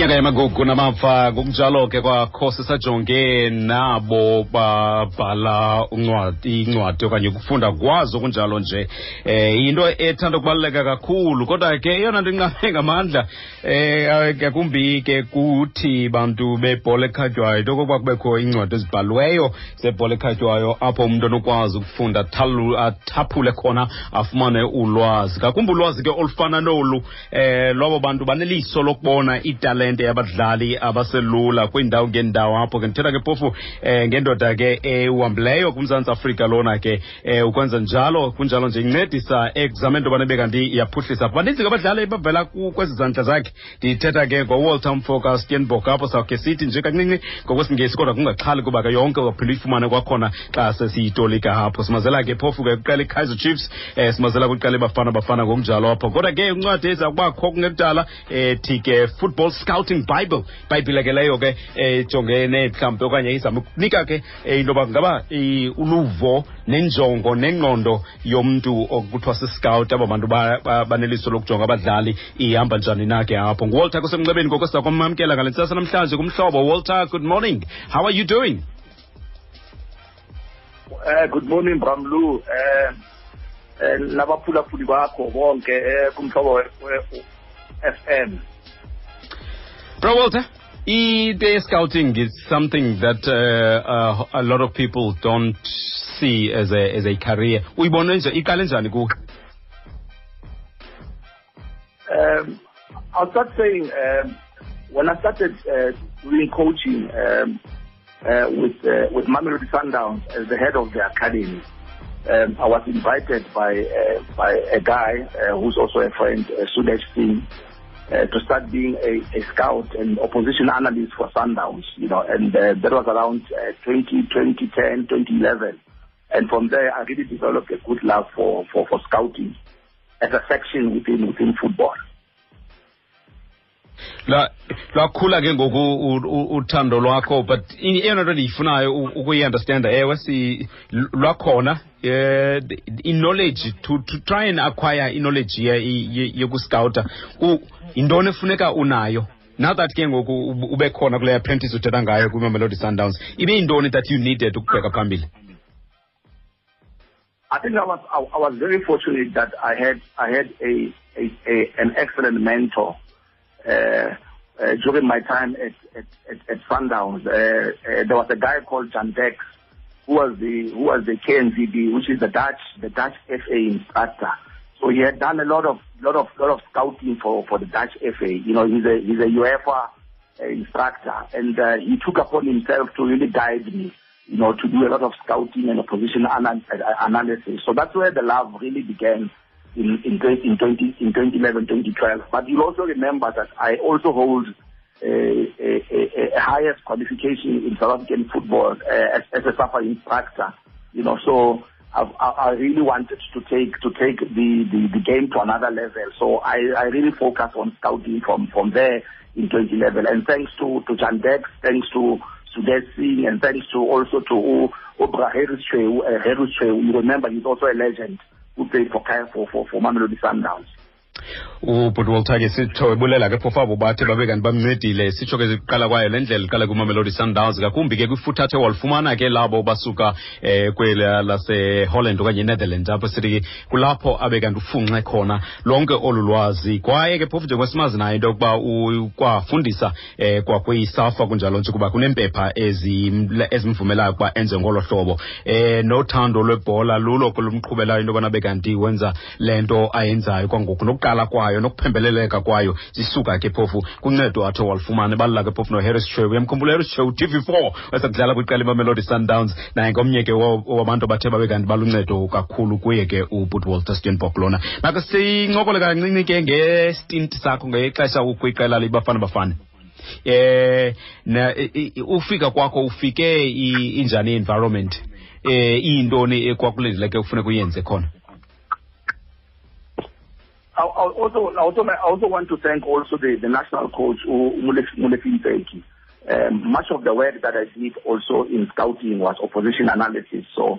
nyaka yamagugu namafa ngokunjalo ke kwakho sisajonge nabo babhala incwadi okanye ukufunda kwazo kunjalo nje. Eh yinto ethanda ukubaluleka kakhulu kodwa ke eyona nto inqame ngamandla eh ngakumbi ke kuthi bantu bebhola ekhatywayo into okokuba kubekho iincwadi ezibhaliweyo zebhola ekhatywayo apho umntu onokwazi ukufunda athaphule khona afumane ulwazi. Ngakumbi ulwazi ke olufana nolu eh lwabo bantu baneliso lokubona italente yabadlali abaselula kwiindawo ngeendawo apho ke ndithetha ke phofu eh ngendoda ke ehambileyo kumzantsi afrika lona ke eh ukwenza njalo kunjalo nje incedisa ekuzameni into yobana ibe kanti iyaphuhlisa. Baninzi ke abadlali bavela kwezi zandla zakhe. Ndithetha ke ngowalter mfoka steenbok apho sawukhe sithi nje kancinci ngokwesingesi kodwa kungaxhali kuba ke yonke waphinda uyifumane kwakhona xa sesiyitolika apho. Simazela ke pofu ke kuqala ikaizer chiefs eh simazela kuqala bafana bafana ngokunjalo apho. Kodwa ke incwadi eza kubakho kungekudala eh thi ke football scouting bible ibhayibhile ke leyo ke ejongene jongene mhlawumbi okanye izama ukunika ke eh, into yoba ngaba eh, uluvo nenjongo nengqondo yomntu okuthiwa siscout aba bantu ba- ba- baneliso lokujonga abadlali ihamba njani nake apho. Nguwalter kusemnxebeni ngoko kwamamkela ngale ntsasa namhlanje kumhlobo. Walter good morning. How are you doing? Eh good morning Bramlu. Eh eh nabaphulaphuli bakho bonke eh kumhlobo we- FM Bro Walter, e-day scouting is something that uh, uh, a lot of people don't see as a as a career. Uyibone nje iqale njani kuwe? um I'll start saying um when I started uh, doing coaching um uh, with uh, with Mamelodi Sundowns as the head of the academy um, I was invited by uh, by a guy uh, who's also a friend uh, Sudesh Singh uh, to start being a, a scout and opposition analyst for Sundowns, you know, and uh, that was around uh, 20, 2010, 2011. And from there, I really developed a good love for, for, for scouting as a section within, within football. La lwakhula ke ngoku uthando lwakho but eyona nto ndiyifunayo ukuyiunderstanda ewe lwakhona i-knowledge to, to try and acquire i-knowledge yokuscouta yintoni efuneka unayo? Now that ke ngoku ube khona kule apprentice uthetha ngayo kwimamelodi sundowns ibe yintoni that you needed ukubheka phambili? I think I was I, I was very fortunate that I had I had a, a, a an excellent mentor during my time at at, at, at Sundowns. Uh, uh, there was a guy called Jan Dex who was the who was the KNVB, which is the Dutch the Dutch FA instructor. So he had done a lot of lot of lot of scouting for for the Dutch FA. You know, he's a he's a UEFA uh, instructor, and uh, he took upon himself to really guide me you know, to do a lot of scouting and opposition uh, analysis. So that's where the love really began in, in, 20, in, 20, in 2011, 2012. But you'll also remember that I also hold a, a, a highest qualification in South African football uh, as, as a SAFA instructor. You know, so I, I really wanted to take to take the, the, the game to another level. So I, I really focused on scouting from, from there in 2011. And thanks to, to Jan Dex, thanks to Sudesh Singh, and thanks to also to Obra Harris uh, You remember he's also a legend who played for for, for, for Mamelodi Sundowns. Ubhuti sitho ebulela ke phofu abo bathi babe kanti bamncedile. Sitsho ke ziqala kwayo le ndlela iqala kwimamelodi sundowns ngakumbi ke kwifutha athe ke labo basuka eh kwela laseholland okanye netherlands apho sithi kulapho abe kanti ufunxe khona lonke olu lwazi. Kwaye ke phofu njengosimazi nayo into yokuba ukwafundisa eh kwakwisafa kunjalo nje kuba kunempepha ezimvumelayo ukuba enze ngolo hlobo. Eh nothando lwebhola lulo kolumqhubelayo into yobana bekanti wenza le nto ayenzayo kwangoku. Nokuqala kwayo nokuphembeleleka kwayo zisuka ke phofu kuncedo athe walufumana ebalula ke phofu noharris chew uyamkhumbula harris chew tv4 wasekudlala kwiqela imamelodi sundowns. Naye ngomnye ke wabantu abathe babe kanti baluncedo kakhulu kuye ke ubut walter steenbok lona. Make sincokole kancinci ke ngestinti sakho ngexesha ukwiqela libafana bafana. Eh na ufika kwakho ufike injani environment? Eh iintoni ekwakulindeleke kufuneka uyenze khona I, also, I also, I also want to thank also the, the national coach, Molefi Ntseki. Um, much of the work that I did also in scouting was opposition analysis. So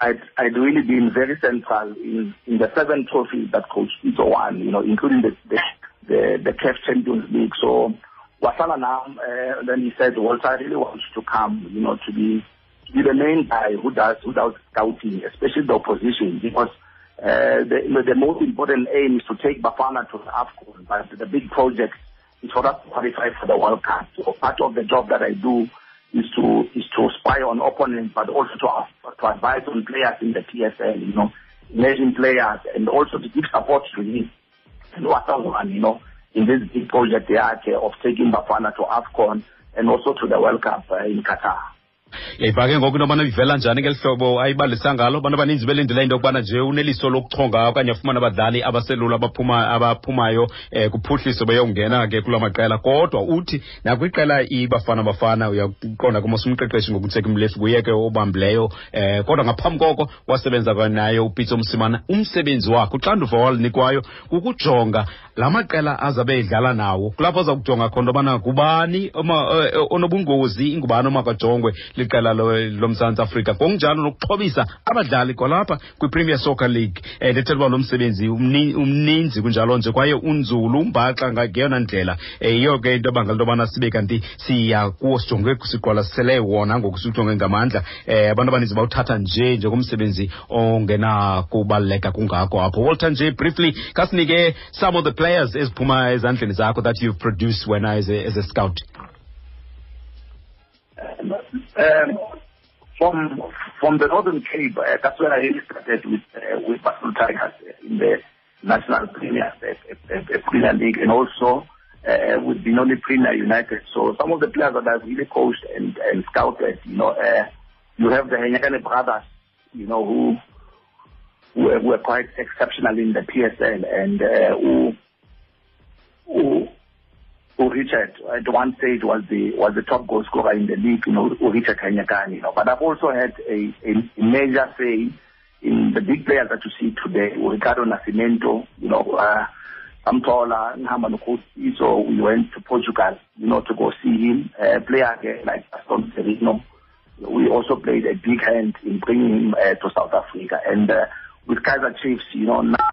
I'd, I'd really been very central in, in the seven trophies that Coach Pitso won, you know, including the, the, the, the CAF Champions League. So wasala nam uh, then he said walter i really want you to come you know to be to be the main guy who does who does scouting especially the opposition because uh, the, the most important aim is to take Bafana to the AFCON, but the big project is for us to qualify for the World Cup. So part of the job that I do is to is to spy on opponents, but also to to advise on players in the PSL, you know, emerging players, and also to give support to him and one, you know, in this big project yakhe of taking Bafana to AFCON and also to the World Cup uh, in Qatar. Yayiva ke ngoku into yobana ivela njani ngeli hlobo ayibalisa ngalo abantu abaninzi belindela into yokubana nje uneliso lokuchonga okanye afumana abadlali abaselula abaphuma abaphumayo um kuphuhliso beyongena ke kula maqela. Kodwa uthi nakwiqela ibafana bafana uyaqonda kumos umqeqeshi ngokutheka mlefu kuye ke obambileyo um kodwa ngaphambi koko wasebenza kwanaye upitso msimana. Umsebenzi wakhe uxanduva walinikwayo kukujonga la maqela azabe edlala nawo. Kulapho aza kujonga khona into yobana kubani eh, onobungozi ingubani omakajongwe liqela lo- lomzantsi afrika. Ngokunjalo nokuxhobisa abadlali kwalapha kwi-premier soccer league. Um ndithetha uba lo msebenzi umni- umninzi kunjalo nje kwaye unzulu umbaxa ngeyona ndlela. Um yiyo ke into ebangela into yobana sibe kanti siya kuwo sijonge siqwalasele wona ngoku siwujonge ngamandla. Um abantu abaninzi bawuthatha nje njengomsebenzi ongenakubaluleka kungako apho. Walter nje briefly kasinike some of the players eziphuma ezandleni zakho that you've produced when as a, as a scout Um, from from the Northern Cape, uh, that's where I really started with uh, with Basel Tigers in the National Premier uh, uh, uh, Premier League, and also uh, with Benoni Premier United. So some of the players that I've really coached and, and scouted, you know, uh, you have the Henyekane brothers, you know, who who were, were quite exceptional in the PSL and uh, who who who Richard at one stage was the was the top goal scorer in the league, you know, Richard Henyekane, you know. But I've also had a, a, major say in the big players that you see today, Ricardo Nascimento, you know, uh, Amtola, Nhama Nkosi. So we went to Portugal, you know, to go see him. A player again like Gaston Sirino. We also played a big hand in bringing him uh, to South Africa. And uh, with Kaizer Chiefs, you know, now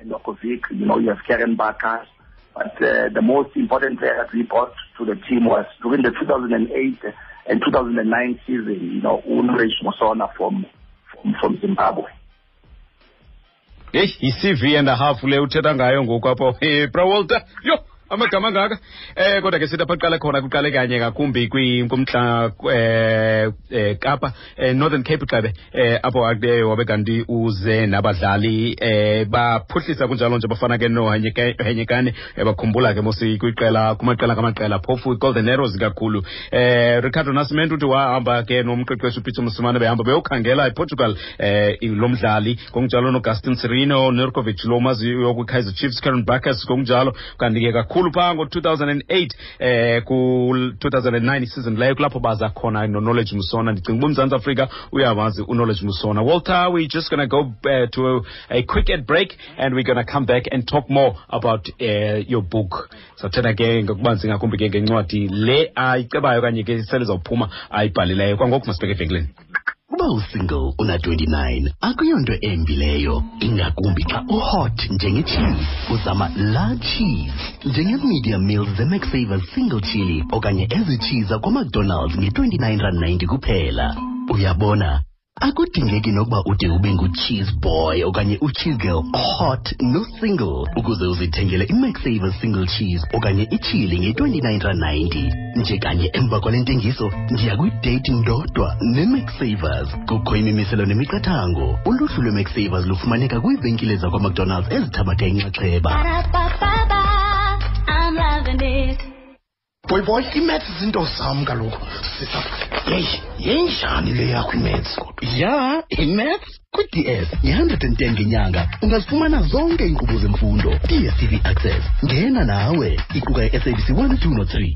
and Nurkovic, you know, you have Kearyn Baccus. But uh, the most important player that we brought to the team was during the 2008 and 2009 season, you know, Knowledge Musona from, from, from Zimbabwe. heyi yi-cv and a half le uthetha ngayo ngoku apho bra walter yho amagama angaka? Eh kodwa ke sithi apha qala khona kuqale kanye ngakumbi kumntla eh eh kapa eh northern cape gxebe eh apho ake wabe kanti uze nabadlali eh baphuhlisa kunjalo nje bafana ke nohenyekane eh, bakhumbula ke mosi kwiqela kumaqela ngamaqela phofu golden arrows kakhulu. Eh ricardo nascimento uthi wahamba ke nomqeqeshi upeter msimane behamba beyokhangela iportugal eh lo mdlali. Ngokunjalo nogustin serino nerkovic lo maziyo kwi-kaizer chiefs karen bakers ngokunjalo. Kanti ke kakhulu phaa ngo-2008 eh ku-2009 season leyo kulapho baza khona no-knowledge musona. Ndicinga uba umzantsi afrika uyawazi uknowledge musona. Walter we just gonna go uh, to a, a quick ad break and we're gonna come back and talk more about uh, your book. Sawuthetha ke ngokubanzi ngakumbi ke ngencwadi le ayicebayo kanye ke sele zawuphuma ayibhalileyo. Kwangoku masibeke evenkileni uba usingle una-29 akuyonto embileyo ingakumbi xa uhot njenge-cheese uzama la cheese. Njenge-medium meals ze-maxsavers single chili okanye ezi cheese kwamacdonalds nge-29 rand 90 kuphela. Uyabona akudingeki nokuba ude ube ngucheese boy okanye u-cheese girl hot no-single ukuze uzithengele i-maxsavers single cheese okanye ichili nge-29 rand 90 nje kanye emva kwale ntengiso ndiya kwidate ndodwa ne-maxsavers kukho imimiselo nemiqathango. Uluhlu lwe-maxsavers lufumaneka kwiivenkile zakwamacdonalds ezithabatha inxaxheba boy boy imaths zinto zam kaloku. Sisa yeyi yenjani le yakho imaths kodwa ya imaths kwi-ds yi-110 ngenyanga. Ungazifumana zonke iinkqubo zemfundo dstv access. Ngena nawe iquka i-sabc 1 2 no-3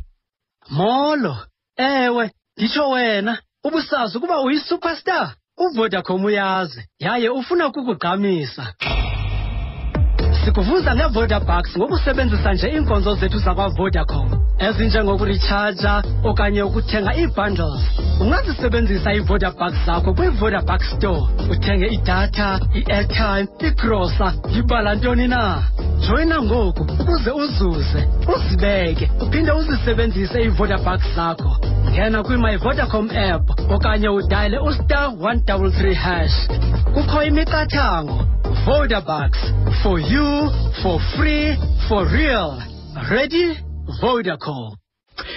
molo ewe nditsho wena ubusazi ukuba uyisuperstar. Uvodacom uyazi yaye ufuna ukukugqamisa sikuvuza ngevodabucks ngokusebenzisa nje iinkonzo zethu zakwavodacom. Ezinjengokuritshaja okanye ukuthenga ii-bundles. Ungazisebenzisa ii-vodabucks zakho kwi-vodabuck store. Uthenge idatha i-airtime igrosa ibala ntoni na? Joyina ngoku ukuze uzuze uzibeke uphinde uzisebenzise ii-vodabucks zakho. Ngena kwimyvodacom app okanye udayile ustar 133 hash. Kukho imiqathango vodabucks for you for free for real. Ready? Vodacom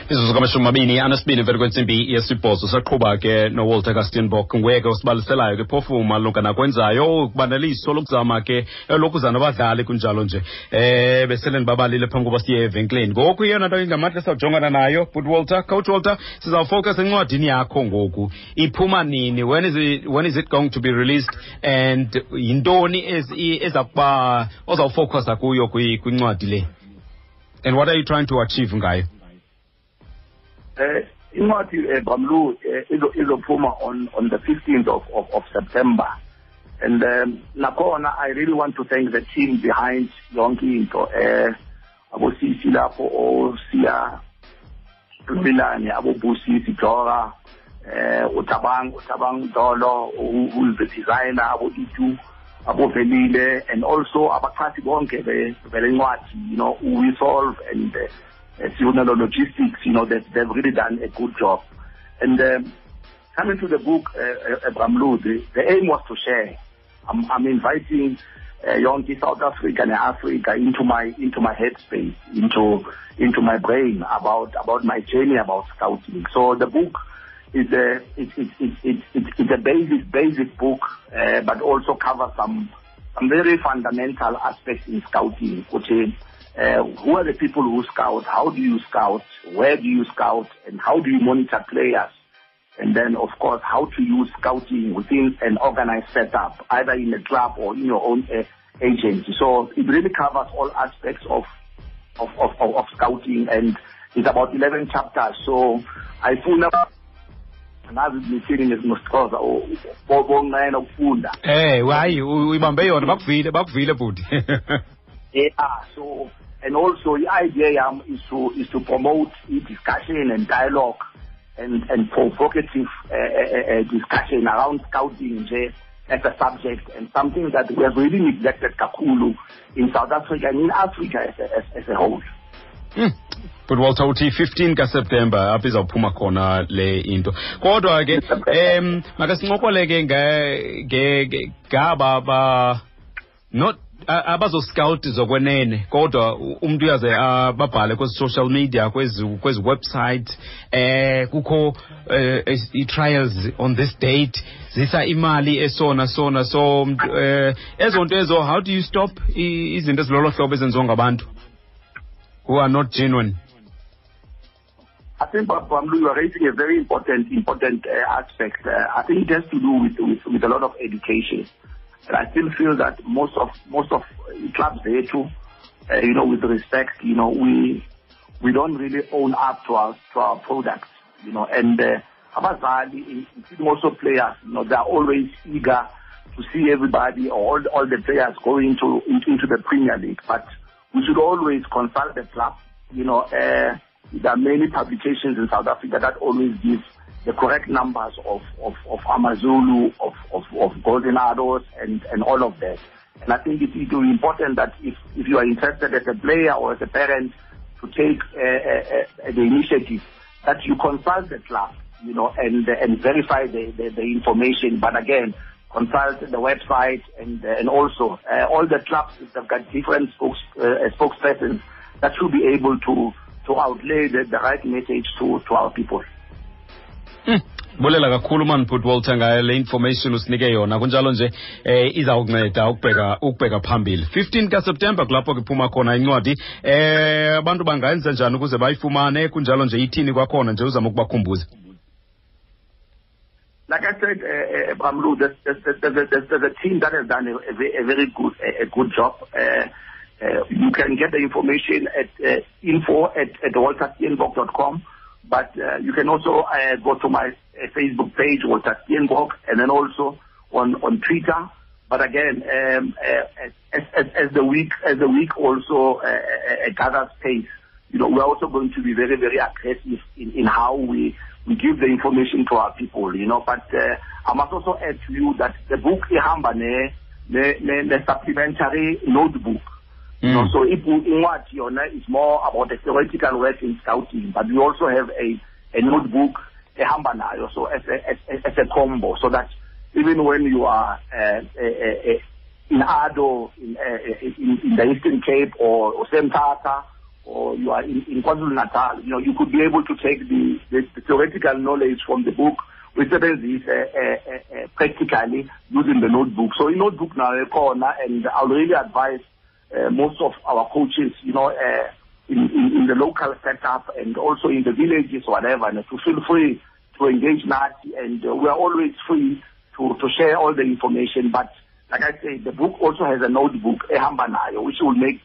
mizuzu kamashumi mabini anesibini vele kwentsimbi yesibhozo saqhuba ke nowalter kastenbok ngweke osibaliselayo ke phofu malunga nakwenzayo kubaneliso lokuzama ke eh, lokuza nabadlali kunjalo nje. Eh besele ndibabalile phambi koba siye evenkileni. Ngoku iyona nto ingamandla esizawujongana nayo but walter coach walter sizawufocus encwadini yakho ngoku. Iphuma nini? When is it, when is it going to be released? And yintoni ezakuba ezakuba eza kuba ozawufocusa kuyo kwi- kwincwadi le? And what are you trying to achieve ngayo Uh, incwadi uh, Bamlu uh, izophuma on on the 15th of, of, of September. And um, nakhona I really want to thank the team behind yonke into eh abosisi lapho osiya Milani abobusisi Dora eh utabang utabang Dolo who is the designer abo itu abovelile and also abaqhathi bonke be belencwadi you know we solve and uh, Siunelo Logistics, you know, that they've really done a good job. And um, coming to the book, uh, uh, Bramlu, the, the aim was to share. I'm, I'm inviting uh, young South Africa and Africa into my into my headspace, into into my brain about about my journey about scouting. So the book is a it's it's it's it's, it's, it's a basic basic book, uh, but also covers some some very fundamental aspects in scouting, which is uh, who are the people who scout, how do you scout, where do you scout, and how do you monitor players. And then, of course, how to use scouting within an organized setup, either in a club or in your own uh, agency. So it really covers all aspects of of, of, of, of scouting, and it's about 11 chapters. So I feel ngazi nithini ngesimosixhosa bonqena ukufunda Eh, hayi uyibambe yona bakuvile bakuvile bhuti. Yeah, so and also the idea yam is to is to promote discussion and dialogue and and provocative uh, uh, uh, discussion around scouting as a subject and something that we have really neglected kakulu in South Africa and in Africa as a, as, as a whole. Hmm. but Walter uthi 15 kaSeptember apho izawuphuma khona le into. Kodwa ke em makasincokole ke ngaba ba not a- abazo zokwenene kodwa umntu uyaze babhale kwezi social media kwezi kwezi website eh kukho eh, i-trials on this date zisa imali esona sona so eh ezo nto ezo how do you stop izinto ezilolo hlobo ezenziwa ngabantu who are not genuine I think, Bamlu, you are raising a very important, important uh, aspect. Uh, I think it has to do with, with, with a lot of education. And I still feel that most of, most of clubs there too, uh, you know, with respect, you know, we, we don't really own up to our, to our products, you know, and, uh, abazali, including also players, you know, they're always eager to see everybody or all, all the players going into, into, into the Premier League. But we should always consult the club, you know, uh, there are many publications in South Africa that always give the correct numbers of, of, of Amazulu, of, of, of Golden Arrows, and, and all of that. And I think it is important that if, if you are interested as a player or as a parent to take uh, uh, uh, the initiative, that you consult the club, you know, and, and verify the, the, the information. But again, consult the website and, and also uh, all the clubs have got different spokes, uh, spokespersons that should be able to, to outlay the, the right message to, to our people. Hmm. bulela kakhulu manput walter ngayo le information usinike yona. Kunjalo nje eh izawunceda ukubheka ukubheka phambili. 15 kaseptemba kulapho ke iphuma khona incwadi eh abantu bangayenza njani ukuze bayifumane? Kunjalo nje ithini kwakhona nje uzama ukubakhumbuza? Like I said, uh, there's, there's, a, team that has done a, a, very good a, good job. Uh, uh, you can get the information at uh, info at, at waltersteenbok.com, but uh, you can also uh, go to my uh, Facebook page, Walter Steenbok, and then also on, on Twitter. But again, um, uh, as, as, as the week as the week also uh, uh, gathers pace, you know, we're also going to be very very aggressive in, in how we we give the information to our people, you know. But I must also add to you that the book ihamba ne ne ne, ne supplementary notebook. You know, Mm. so incwadi yona is more about the theoretical work in scouting, but we also have a a notebook ehamba nayo, so as a as, a- as a combo, so that even when you are uh, uh, uh, in Ado, in, uh, in, in the Eastern Cape, or, or Sempata, or you are in, in KwaZulu Natal, you know, you could be able to take the, the, the theoretical knowledge from the book with uh, uh, uh, uh, practically using the notebook. So in notebook now, corner, and I'll really advise uh, most of our coaches, you know, uh, in, in, in the local setup and also in the villages, whatever, and to feel free to engage Nati, and uh, we are always free to, to share all the information. But like I say, the book also has a notebook, ehamba nayo, which will make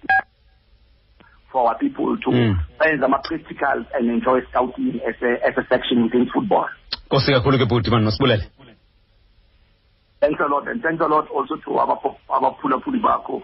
for our people to Mm. find some practicals and enjoy scouting as a, as a section within football. Nkosi kakhulu ke bhuti. Thanks a lot, and thanks a lot also to our our Pula Puli Bako